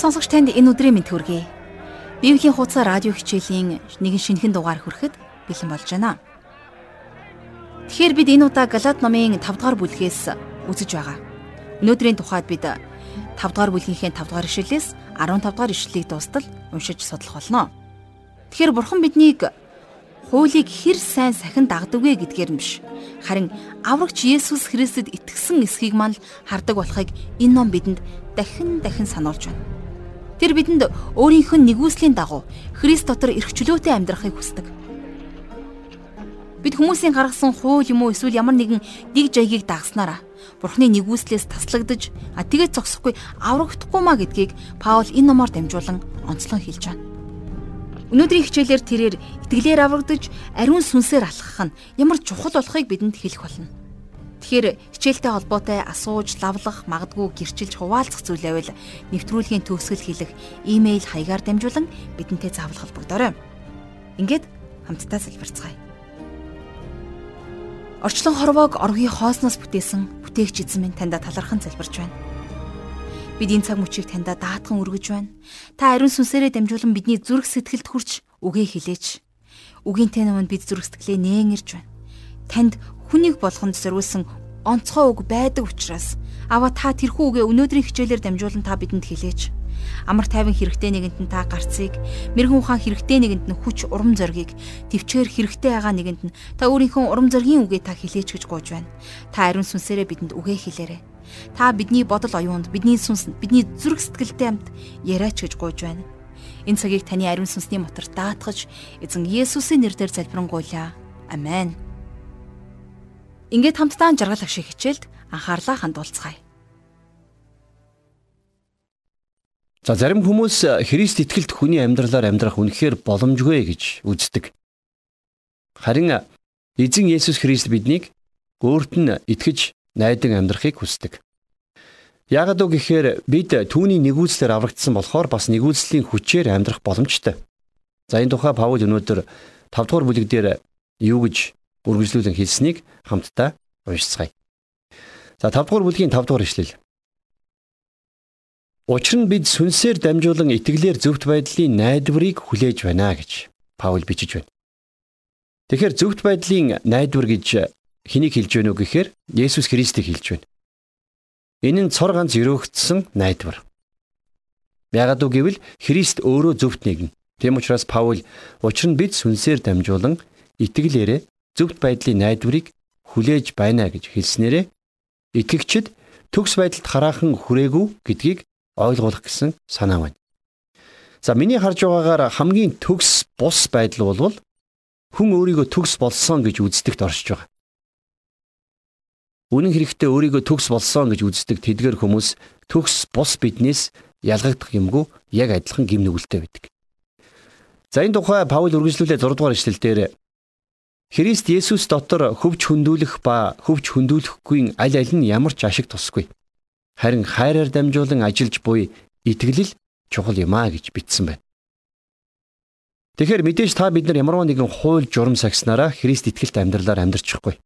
Эрхэм сонсогч танд энэ өдрийн мэд хүргэе. Библийн хуудас радио хичээлийн нэгэн шинэхэн дугаар хүрэхэд бэлэн болж байна. Тэгэхээр бид энэ удаа Галат номын 5 дугаар бүлгээс үзэж байгаа. Өнөөдрийн тухайд бид 5 дугаар бүлгийнхээ 5 дугаар ишлэлээс 15 дугаар ишлэлийг дуустал уншиж судлах болно. Тэгэхээр бурхан биднийг хуулийг хэр сайн сахин дагдагвэ гэдгээр нь биш. Харин аврагч Есүс Христэд итгэсэн эсхийг мань хардаг болохыг энэ ном бидэнд дахин дахин сануулж байна. Тэр бидэнд өөрийнх нь нэгүслийн дагуу Христ дотор эрх чөлөөтэй амьдрахыг хүсдэг. Бид хүмүүсийн гаргасан хууль юм уу эсвэл ямар нэгэн дэг жаягийг дагснараа Бурхны нэгүслээс таслагдж а тэгээд зогсохгүй аврагдахгүй маа гэдгийг Паул энэ номоор дамжуулан онцлон хэлж байна. Өнөөдрийн хичээлээр тэрээр итгэлээр аврагдж ариун сүнсээр алхах нь ямар чухал болохыг бидэнд хэлэх болно. Тэгэхээр хичээлтэй холбоотой асууж, лавлах, магадгүй гэрчилж хуваалцах зүйл байвал нэвтрүүлгийн төгсгөл хэлэх имэйл хаягаар дамжуулан бидэнтэй заавал холбогдорой. Ингээд хамтдаа залбирцгаая. Орчлон хорвоог оргийн хоосноос бүтээсэн бүтээгч эзэн минь таньда талархан залбирч байна. Бид энэ цаг мөчийг таньда даатхан өргөж байна. Та ариун сүнсээрээ дамжуулан бидний зүрх сэтгэлд хүрч үгээ хэлээч. Үгийнтэй өмнө бид зүрх сэтгэлээ нээн ирж байна. Танд хүнийг болгонд зориулсан онцгой үг байдаг учраас ава та тэрхүү үгээ өнөөдрийн хичээлээр дамжуулан та бидэнд хэлээч. Амар тайван хэрэгтэй нэгэнд нь та гарцыг, мэрэгэн ухаан хэрэгтэй нэгэнд нь хүч урам зоригийг, төвчээр хэрэгтэй байгаа нэгэнд нь та өөрийнхөө урам зоригийн үгээ та хэлээч гэж гуйж байна. Та ариун сүнсээрээ бидэнд үгээ хэлээрэй. Та бидний бодол оюунд, бидний сүнс, бидний зүрх сэтгэлтэй хамт яриач гэж гуйж байна. Энэ цагийг таны ариун сүнсний мотор даатгаж эзэн Есүсийн нэрээр залбирanгуйлаа. Амен. Ингээд хамтдаа жаргал ах шиг хичээлд анхаарлаа хандуулцгаая. За зарим хүмүүс Христ итгэлт хүний амьдралаар амьдрах үнэхээр боломжгүй гэж үздэг. Харин эзэн Есүс Христ биднийг өөрт нь итгэж найдан амьдрахыг хүсдэг. Ягд үг гэхээр бид түүний нэгүүлслээр аврагдсан болохоор бас нэгүүлслийн хүчээр амьдрах боломжтой. За энэ тухай Паул өнөөдөр 5 дугаар бүлэг дээр юу гэж үргэлжлүүлэн хэлснийг хамтдаа уншицгаая. За 5 дугаар бүлгийн 5 дугаар ишлэл. Учир нь бид сүнсээр дамжуулан итгэлээр зөвхт байдлын найдварыг хүлээж байна гэж Паул бичиж байна. Тэгэхээр зөвхт байдлын найдвар гэж хэнийг хэлж байна уу гэхээр Есүс Христийг хэлж байна. Энэ нь цор ганц өрөөгдсөн найдвар. Яагад үг гэвэл Христ өөрөө зөвхт нэгэн. Тэм учраас Паул учир нь бид сүнсээр дамжуулан итгэлээрээ зөвхт байдлын найдварыг хүлээж байна гэж хэлснээрээ итгэгчид төгс байдалд хараахан хүрээгүй гэдгийг ойлгуулах гэсэн санаа байна. За миний харж байгаагаар хамгийн төгс бус байдал бол хүн өөрийгөө төгс болсон гэж үздэгт оршиж байгаа. Үнэн хэрэгтээ өөрийгөө төгс болсон гэж үздэг тэдгэр хүмүүс төгс бус биднээс ялгагдах юмгүй яг адилхан гим нүгэлтэй байдаг. За энэ тухай Паул үргэлжлүүлээ 6 дугаар эшлэл дээр Христ Есүс дотор хөвч хөндүүлэх ба хөвч хөндүүлэхгүй аль аль нь ямар ч ашиг тусгүй. Харин хайраар дамжуулан ажиллаж буй итгэлэл чухал юм а гэж бичсэн байна. Тэгэхээр мэдээж та бид нар ямарваа нэгэн хууль журам сагснараа Христ итгэлт амьдралаар амьдрчихгүй.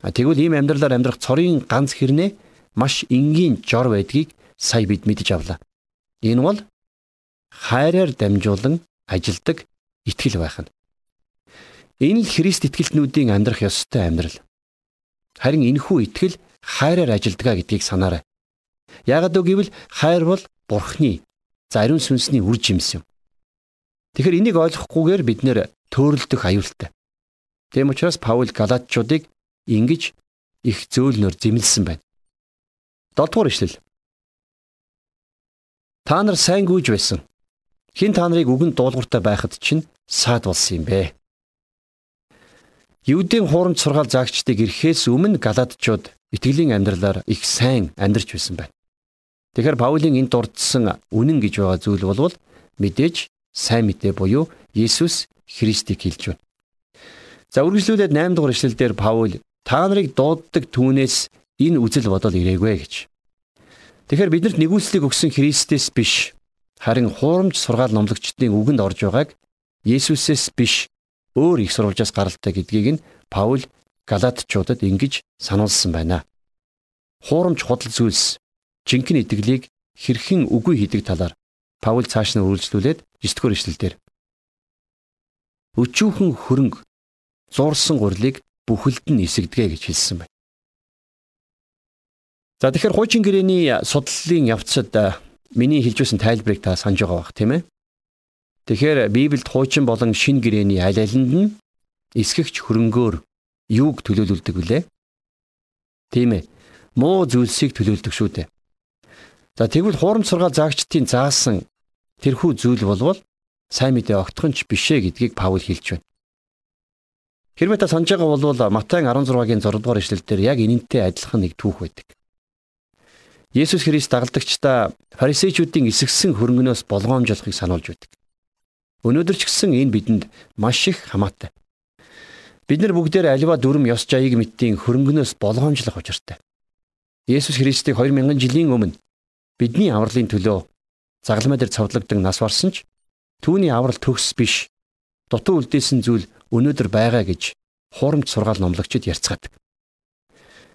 Тэгвэл ийм амьдралаар амьдрах цорын ганц хэрнээ маш энгийн жор байдгийг сая бид мэдж авлаа. Энэ бол хайраар дамжуулан ажилдаг итгэл байх нь. Энэ л Христ итгэлтнүүдийн амьдрах ёстой амьдрал. Харин энэхүү итгэл хайраар ажилдгаа гэдгийг санаарай. Яагад үг гэвэл хайр бол Бурхны зариун сүнсний үр жимс юм. Тэгэхээр энийг ойлгохгүйгээр бид нэр төөрөлдөх аюултай. Тэм учраас Паул Галатчуудыг ингэж их зөөлнөр зэмлсэн байна. 7 дугаар ишлэл. Та нар сайн гүйж байсан. Хин та нарыг үгэнд дуулууртай байхад чинь саад болсон юм бэ? Юудын хуурамч сургаал заагчдыг ирэхээс өмнө галаадчууд итгэлийн амьдралаар их сайн амьдарч байсан байна. Тэгэхээр Паулийн энд дурдсан үнэн гэж байгаа зүйл бол мэдээж сайн мэдээ буюу Есүс Христийг хэлж байна. За үргэлжлүүлээд 8 дугаар ишлэлдэр Паул та нарыг дууддаг түүнээс энэ үзэл бодол ирээгүй гэж. Тэгэхээр биднэрт нэгүслийг өгсөн Христэс биш харин хуурамч сургаал номлогчдын үгэнд орж байгааг Есүсээс биш өөр их сурвалжаас гаралтай гэдгийг нь Паул Галатчуудад ингэж сануулсан байна. Хуурамч худал зүйлс жинхэнэ итгэлийг хэрхэн үгүй хийдэг талаар Паул цааш нь үргэлжлүүлээд 9 дугаар ишлэлдэр өчүүхэн хөрөнгө зуурсан гурилыг бүхэлд нь эсэгдэгэ гэж хэлсэн байна. За тэгэхээр хуучин гэрээний судлалын явцад миний хэлж байсан тайлбарыг та санаж байгаа бах тийм ээ. Тэгэхээр Библиэд хуучин болон шин гэрээний аль алинд нь эсгэгч хөрөнгөөр юуг төлөөлүүлдэг вүлээ? Тийм ээ. Муу зүйлсийг төлөөлдөг шүү дээ. За тэгвэл хуурамч сургаал заагчдын заасан тэрхүү зүйл болвол сайн мэдээ огтхонч бишээ гэдгийг Паул хэлж байна. Хэрвээ та санаж байгаа бол Матай 16-гийн 6 дугаар эшлэлдэр яг энэнтэй адилхан нэг түүх байдаг. Есүс Христ дагалдагчдаа фарисеучүүдийн эсгсэн хөрөнгнөөс болгоомжлохыг сануулж байдаг. Өнөөдөр ч гэсэн энэ бидэнд маш их хамаатай. Бид нар бүгдээр аливаа дүрм ёс жаяг мэдтийн хөрөнгнөөс болгоомжлох учиртай. Есүс Христийг 2000 жилийн өмнө бидний авралын төлөө загалмай дээр цовдлогдсон нас барсан ч түүний аврал төгс биш. Дутуу үлдээсэн зүйл өнөөдөр байгаа гэж хуурамч сургаал номлогчид ярьцгаадаг.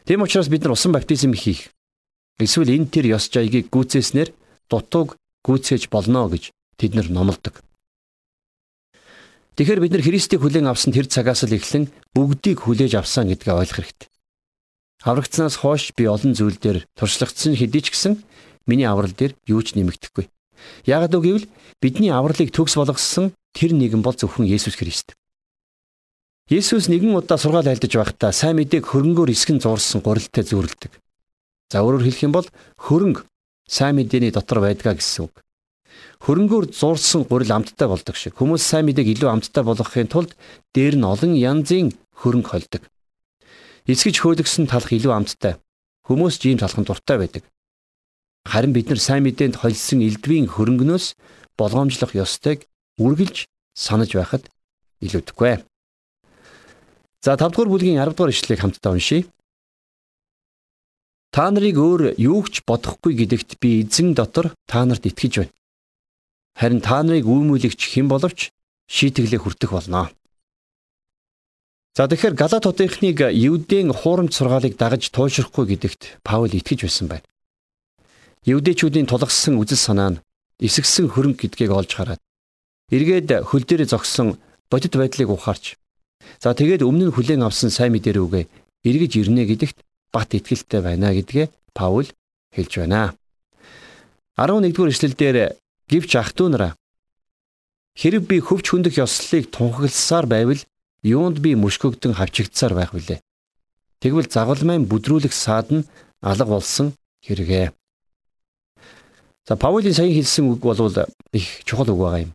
Тэм учраас бид нар усан баптизм хийх эсвэл энэ төр ёс жаягийг гүйцээснээр дутууг гүйцээж болно гэж тэд нар номлодог. Тэгэхээр бид нар Христийг хүлээн авсан тэр цагаас л эхлэн бүгдийг хүлээж авсан гэдгээ ойлгох хэрэгтэй. Аврагцнаас хойш би олон зүйл дээр туршлагдсан хэдий ч гэсэн миний аврал дээр юу ч нэмэгдэхгүй. Яагад үг гэвэл бидний авралыг төгс болгосон тэр нэгэн бол зөвхөн Есүс Христ. Есүс нэгэн удаа сургаал айлдаж байхдаа сайн мэдээг хөрөнгөөр эсгэн зуурсан гурилтай зөөрлөдөг. За өөрөөр хэлэх юм бол хөрөнгө сайн мэдээний дотор байдгаа гэсэн үг. Хөрөнгөөр зуурсан гурил амттай болдог шиг хүмүүс сайн мэдээг илүү амттай болгохын тулд дээр нь олон янзын хөрөнгө холдог. Эсгэж хөөлгсөн талах илүү амттай. Хүмүүс жим талхан дуртай байдаг. Харин бид нар сайн мэдээнд холсон элдвийн хөрөнгнөөс болгоомжлох ёстойг үргэлж санаж байхад илүүдэхгүй. За 5 дугаар бүлгийн 10 дугаар ишлэгийг хамтдаа уншийе. Та нарыг өөр юу ч бодохгүй гэдэгт би эзэн дотор та нарт итгэж байна. Харин та нарыг үүмүүлэгч хэн боловч шийтгэлээ хүртэх болно. За тэгэхээр Галат хотынхныг Евдийн хуурамч сургаалыг дагаж туйлшрахгүй гэдэгт Паул итгэж байсан байна. Евдэчүүдийн тулгассан үзэл санаа нь эсгсэн хөрөнгө гэдгийг олж хараад эргээд хөл дээр зогсон бодит байдлыг ухаарч За тэгээд өмнө нь хүлээн авсан сайн мэдээ рүүгээ эргэж ирнэ гэдэгт бат итгэлтэй байна гэдгээ Паул хэлж байна. 11-р эшлэлдэр гівч ах トゥ нараа хэрэг би хөвч хөндөх ёслолыг тунхагласаар байвал юунд би мөшгөгдөн хавчигдсаар байх вүлээ. Тэгвэл загалмайн бүдрүүлэх саад нь алга болсон хэрэгэ. За Паулийн саяхан хэлсэн үг бол их чухал үг байгаа юм.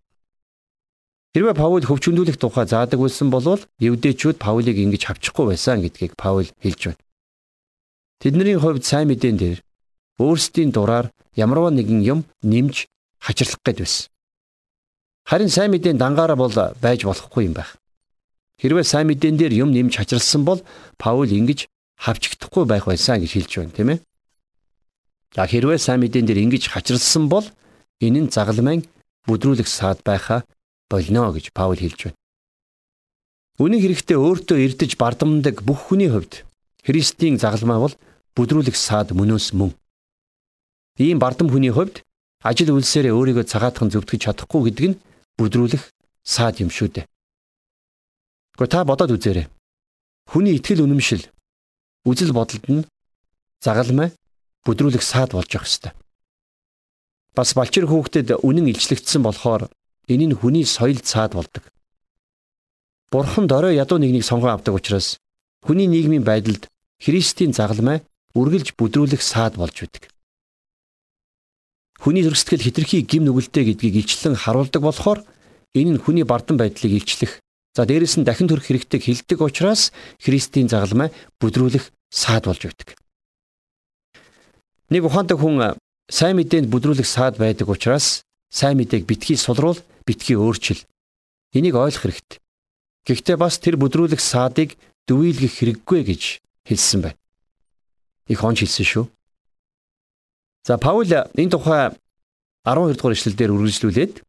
Хэрвээ Паул хөвчөндүүлэх тухай заадаг байсан бол евдээчүүд Паулийг ингэж хавчихгүй байсан гэдгийг Паул хэлж байна. Тэдний хувьд сайн мэдэн дээр өөрсдийн дураар ямарваа нэгэн юм нэмж хачирлах гээд байсан. Харин сайн мэдэн дангаараа бол байж болохгүй юм байх. Хэрвээ сайн мэдэн дээр юм нэмж хачирлсан бол Паул ингэж хавчигдахгүй байх байсан гэж хэлж байна, тийм ээ. За хэрвээ сайн мэдэн дээр ингэж хачирлсан бол энэ нь загалмайн бүдрүүлэх саад байхаа болно гэж Паул хэлж байна. Үнэн хэрэгтээ өөртөө эрдэж бардамдаг бүх хүний хувьд Христийн загалмай бол бүдрүүлэх саад мөнөөс мөн. Ийм бардам хүний хувьд ажил үйлсээрээ өөрийгөө цагаатхан зөвтгөж чадахгүй гэдэг нь бүдрүүлэх саад юм шүү дээ. Гэхдээ та бодоод үзээрэй. Хүний итгэл үнэмшил үзэл бодолд нь загалмай бүдрүүлэх саад болж явах ёстой. Бас балчир хүүхдэд үнэн илчлэгдсэн болохоор Энэ нь хүний соёл цаад болдог. Бурхан дорой ядуу нэгнийг сонгон авдаг учраас хүний нийгмийн байдалд Христийн загалмай үргэлж бүдрүүлэх саад болж байдаг. Хүний зөрсгөл хитрхи гим нүгэлтэй гэдгийг илчлэн харуулдаг болохоор энэ нь хүний бардан байдлыг илчлэх за дээрэс нь дахин төрөх хэрэгтэйг хилдэг учраас Христийн загалмай бүдрүүлэх саад болж байдаг. Нэг ухаантай хүн сайн мэдээнд бүдрүүлэх саад байдаг учраас сайн мэдээг битгий сулруул, битгий өөрчил. Энийг ойлгох хэрэгтэй. Гэхдээ бас тэр бүдрүүлэх саадыг дүвийлгэх хэрэггүй гэж хэлсэн байна. Их онч хэлсэн шүү. За Паул энэ тухай 12 дугаар ишлэлдэр үргэлжлүүлээд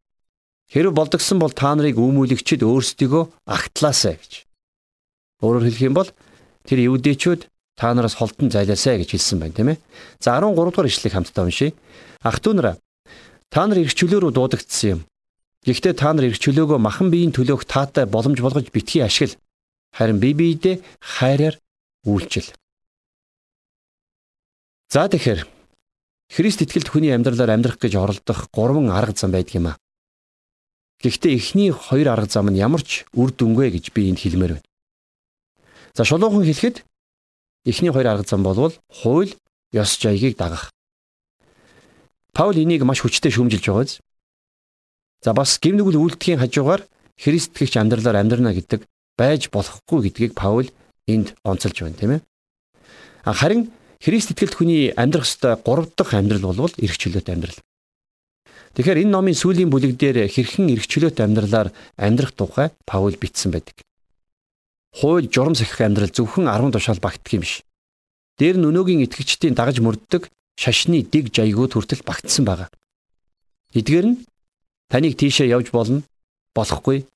хэрв болдгсон бол та нарыг үүмүүлэгчд өөрсдийгөө агтлаасаа гэж. Өөрөөр хэлэх юм бол тэр евдээчүүд та нараас холдон зайлаасаа гэж хэлсэн байна тийм ээ. За 13 дугаар ишлэгийг хамтдаа уншийе. Ах トゥ нараа та нар эрх чөлөө рүү дуудагдсан юм. Гэхдээ та нар эрх чөлөөгөө махан биеийн төлөөх таатай боломж болгож битгий ашигла. Харин бие биедээ хайраар үйлчил. За тэгэхээр Христ итгэлт хүний амьдралаар амьдрах гэж оролдох гурван арга зам байдаг юм а. Гэхдээ эхний хоёр арга зам нь ямар ч үр дүнгүй гэж би энд хэлмээр байна. За шулуухан хэлэхэд эхний хоёр арга зам болвол хууль, ёс жаягийг дагах. Паул энийг маш хүчтэй шүүмжилж байгаа биз? За бас гим нүгэл үйлдэхийн хажуугаар Христ итгэгч амьдралаар амьдрна гэдэг байж болохгүй гэдгийг Паул энд онцолж байна, тийм ээ. Харин Христ итгэлт хүний амьдрах ёстой 3 дахь амьдрал бол эрх чөлөөт амьдрал. Тэгэхээр энэ номын сүүлийн бүлэг дээр хэрхэн эрх чөлөөт амьдралаар амьдрах тухай Паул бичсэн байдаг. Хууль журам сахих амьдрал зөвхөн 10 тушаал багтдаг юм биш. Дээр нь өнөөгийн итгэгчдийн дагаж мөрддөг шашны дэг жайгууд хүртэл багтсан байгаа. Эдгээр нь таныг тийшээ явж болно, болохгүй.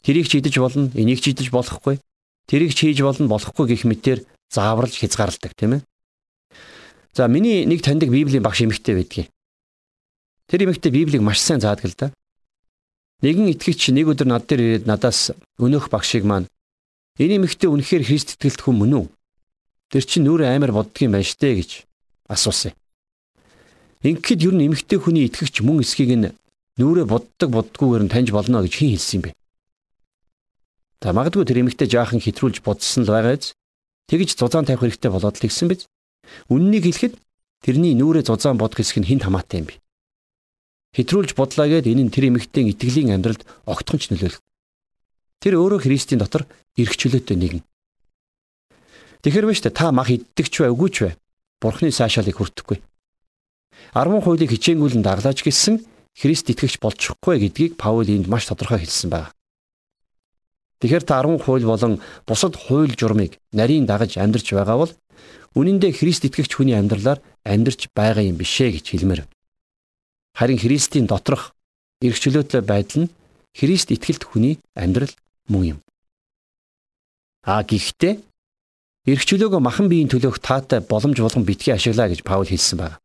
Тэрийг ч идэж болно, энийг ч идэж болохгүй. Тэрийг ч хийж болно, болохгүй гэх мэтээр зааварлж хязгаарладаг тийм ээ. За миний нэг таньдаг Библийн багш эмэгтэй байдгийг. Тэр эмэгтэй Библийг маш сайн заадаг л да. Нэгэн итгэгч нэг өдөр над дээр ирээд надаас өнөөх багшийг маань энэ эмэгтэй үнэхээр Христ итгэлт хүн мөн үү? Тэр чинь нүрэ амар боддгийм байна штэ гэж асуусан. Ингээд ер нь эмэгтэй хүний итгэгч мөн эсхийг нь нүрэ боддог боддгүйгээр нь таньж болно гэж хин хэлсэн юм бэ. Та магадгүй тэр эмэгтэй жаахан хитрүүлж бодсон л байгааз тэгж зузаан тавих хэрэгтэй болоод л тэгсэн биз? Үннийг хэлэхэд тэрний нүрээ зузаан бодох хэсэг нь хинт хамаатай юм би. Хэтрүүлж бодлаа гэд энэ нь тэр эмэгтэйн итгэлийн амьдралд огтхонч нөлөөлөх. Тэр өөрөө Христийн дотор эрх чөлөөтэй нэгэн. Тэгэхэр биш та мах иддэгч бай үгүй ч бай. Бурхны сайшаалыг хүртэхгүй. 10 хуулийг хичээнгүүлэн даглаж гисэн Христ итгэгч болчихгүй гэдгийг Паул энд маш тодорхой хэлсэн байна. Тэгэхээр та 10 хууль болон бусад хууль журмыг нарийн дагаж амьдарч байгаа бол Үнэн дээр Христ итгэгч хүний амьдралаар амьдарч байгаа юм бишээ гэж хэлмээр. Харин Христийн доторх эрх чөлөөтэй байдал нь Христ итгэлт хүний амьдрал мөн юм. А гэхдээ эрх чөлөөгөө махан биеийн төлөөх таатай боломж болгон битгий ашиглаа гэж Паул хэлсэн байна.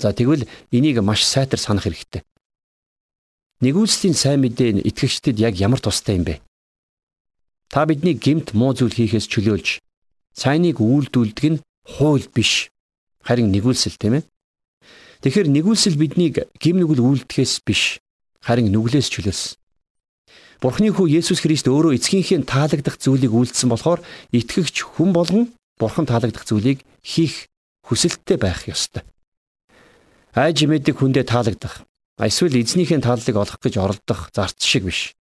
За тэгвэл энийг маш сайтар санах хэрэгтэй. Нэгүслийн сайн мэдээ нь итгэгчдэд яг ямар тустай юм бэ? Та бидний гемт муу зүйл хийхээс чөлөөлж Сайныг үйлдүүлдэг нь хууль биш. Харин нэгүүлсэл тийм ээ. Тэгэхээр нэгүүлсэл биднийг гим нүгэл үйлдэхээс биш. Харин нүглээс чөлөөс. Бурхны хүү Есүс Христ өөрөө эцгийнхээ таалагдах зүйлийг үйлдсэн болохоор итгэгч хүн болгон Бурхан таалагдах зүйлийг хийх хүсэлттэй байх ёстой. Айж мэддэг хүндээ таалагдах, эсвэл эзнийхээ тааллыг олох гэж оролдох зарц шиг биш.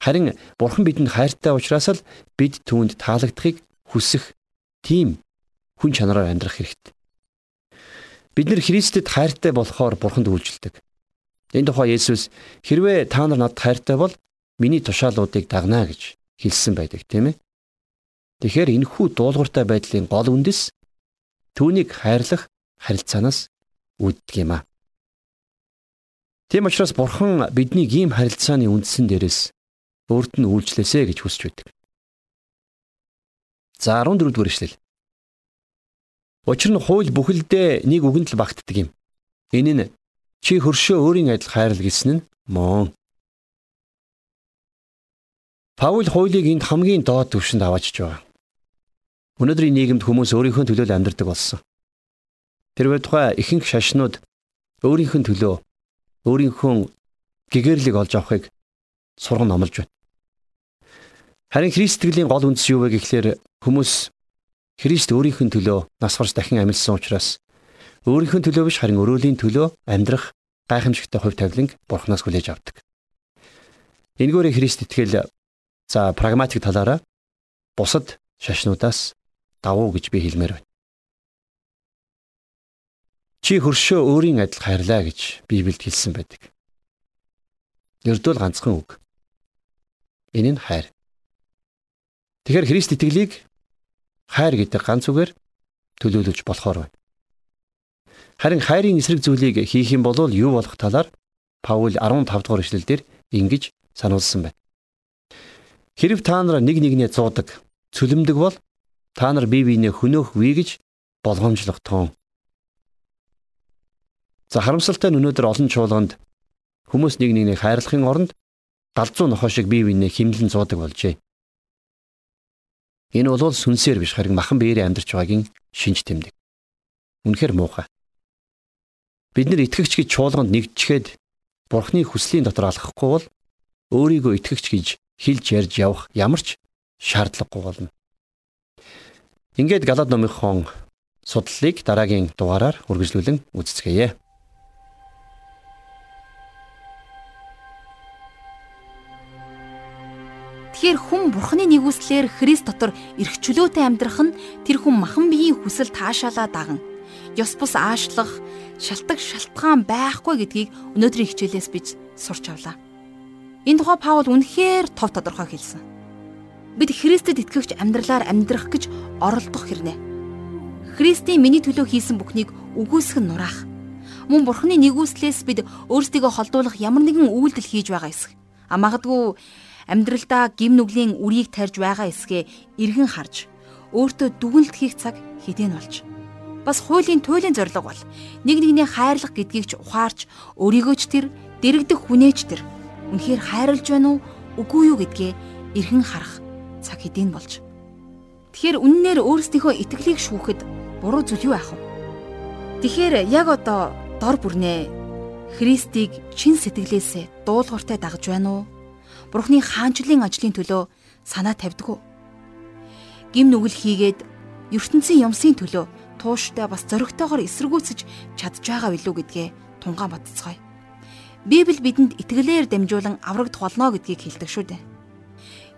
Харин Бурхан бидэнд хайртай учраас л бид түүнд таалагдахыг хүсэх тийм хүн чанараар амьдрах хэрэгтэй. Бид нэр Христэд хайртай болохоор Бурханд үйлжилдэг. Энэ тухай Есүс хэрвээ та нар надад хайртай бол миний тушаалуудыг дагнаа гэж хэлсэн байдаг тийм ээ. Тэгэхээр энэхүү дуулууртай байдлын гол үндэс түүнийг хайрлах харилцаанаас үүддэг юм а. Тийм учраас Бурхан бидний ийм харилцааны үндсэн дээрээс өөрт нь үйлчлээсэ гэж хүсэж байдаг. За 14 дугаар эшлэл. Учир нь хууль бүхэлдээ нэг үгэнд л багтдаг юм. Энэ нь чи хөршөө өөрийн адил хайрл гэсэн нь мөн. Паул хуулийг энд хамгийн доод түвшинд аваачж байгаа. Өнөөдрийн нийгэмд хүмүүс өөрийнхөө төлөө амьдардаг болсон. Тэрвээ тухай ихэнх шашнууд өөрийнхөө төлөө өөрийнхөө гэгэрлийг олж авахыг сурган номлож байна. Харин Христ итгэлийн гол үндэс юу вэ гэхлээр хүмүүс Христ өөрийнх нь төлөө нас гарч дахин амьдсан учраас өөрийнх нь төлөө биш харин өрөөлийн төлөө амьдрах гайхамшигтай хувь тавиланг Бурханаас хүлээж авдаг. Энэгээр Христ итгэл за прагматик талаараа бусад шашнуудаас давуу гэж би хэлмээр байна. Чи хөршөө өөрийн адил хайрлаа гэж Библиэд хэлсэн байдаг. Ердөө л ганцхан үг. Энэ нь хайр. Тэгэхээр Христ итгэлийг хайр гэдэг ганц үгээр төлөөлөж болохоор байна. Харин хайрын эсрэг зүйлийг хийх юм бол юу болох талаар Паул 15 дугаар эшлэлдэр ингэж сануулсан байна. Хэрв та нар нэг нэгнээ зуудаг, цөлмдөг бол та нар бие биенээ хөнөөх вий гэж болгоомжлох тоон. За харамсалтай нь өнөөдөр олон чуулганд хүмүүс нэг нэгнийг хайрлахын оронд галзуу нохоо шиг бие биенээ химлэн зуудаг болжээ. Энэ бол сүнсээр биш харин махан биеэрээ амьдарч байгаагийн шинж тэмдэг. Үнэхээр муухай. Бид нар итгэгч гэж чуулганд нэгдэчихэд Бурхны хүслийн дотор алхахгүй бол өөрийгөө итгэгч гэж хэлж ярьж явах ямар ч шаардлагагүй болно. Ингээд Галаад номынхон судлалыг дараагийн дугаараар үргэлжлүүлэн үздэцгээе. Тэгэхээр хүн бурхны нэгүслэр Христ дотор эрх чөлөөтэй амьдрах нь тэр хүн махан биеийн хүсэл таашаалаа даган ёс бус аашлах шалтак шалтгаан байхгүй гэдгийг өнөөдрийн хичээлээс бид сурч авлаа. Энэ тухай Паул үнэхээр тов тодорхой хэлсэн. Бид Христэд итгэгч амьдралаар амьдрах гэж оролдох хэрнэ. Христийн миний төлөө хийсэн бүхнийг үгүйсгэн нураах. Мөн Бурхны нэгүслээс бид өөрсдийгөө холдуулах ямар нэгэн үйлдэл хийж байгаа эсэх. А магадгүй амьдралдаа гим нүглийн үрийг тарьж байгаа эсгээ эргэн харж өөртөө дүгнэлт хийх цаг хэдийн болж. Бас хуулийн туйлын зорилго бол нэг нэгний хайрлах гэдгийг ч ухаарч өөрийгөө ч тэр дэрэгдэх хүнээч тэр үнэхээр хайрлж байна уу үгүй юу гэдгээ эргэн харах цаг хэдийн болж. Тэгэхээр үннээр өөрсдийнхөө итгэлийг шүүхэд буруу зүйл юу яах вэ? Тэгэхээр яг одоо дор бүрнээ Христийг чин сэтгэлээсээ дуулууртай дагж байна уу Бурхны хаанчлалын ажлын төлөө санаа тавьдаг? Гим нүгэл хийгээд ертөнцийн юмсын төлөө тууштай бас зоригтойгоор эсэргүүцэж чадж байгаа билүү гэдгээ тунгаан бодцгоё. Библи бидэнд итгэлээр дамжуулан аврагдах болно гэдгийг хэлдэг шүү дээ.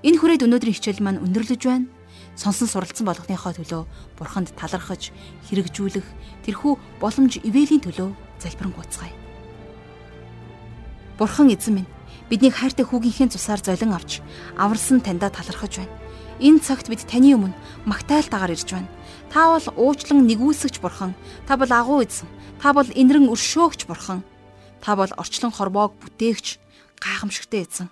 Энэ хүрээд өнөөдрийн хичээл маань өндөрлөж байна. Сонсон суралцсан болгохныхоо төлөө бурханд талархаж, хэрэгжүүлэх тэрхүү боломж ивэлийн төлөө залбирanгуйцгаая. Бурхан эзэн минь Биднийг хайртай хүүгийнхээ цусаар золин авч аварсан таньда талархаж байна. Энэ цагт бид таны өмнө магтаалтайгаар ирж байна. Та бол уучлан нэгүсгэж бурхан. Та бол агуу эзэн. Та бол инэрэн өршөөгч бурхан. Та бол орчлон хорвоог бүтээгч гайхамшигтай эзэн.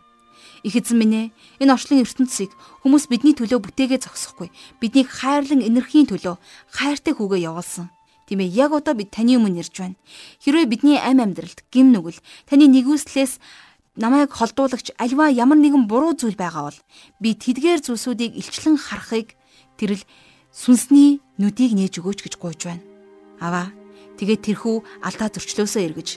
Их эзэн минь ээ энэ орчлон ертөнцийг хүмүүс бидний төлөө бүтээгээ зогсохгүй. Биднийг хайрлан энерхийн төлөө хайртай хүүгээ явуулсан. Тийм ээ яг одоо бид таны өмнө ирж байна. Хэрвээ бидний амь амьдралд гим нүгэл таны нэгүслээс намайг холдуулагч альва ямар нэгэн буруу зүйл байгаа бол би тэдгээр зүйлсүүдийг илчлэн харахыг тэрл сүнсний нүдийг нээж өгөөч гэж гуйж байна. Аваа тэгээд тэрхүү алдаа зөрчлөөсөө эргэж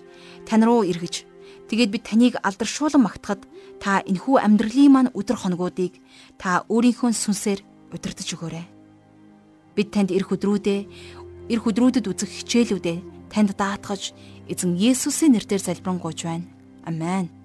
тань руу эргэж тэгээд би таныг алдаршуулан магтахад та энхүү амьдралын маань өдр хоногуудыг та өөрийнхөө сүнсээр удирдах өгөөрэй. Бид танд эрх өдрүүдээ эрх өдрүүдэд үзэх хичээлүүдээ танд даатгаж эзэн Есүсийн нэрээр залбирanгуйж байна. Амен.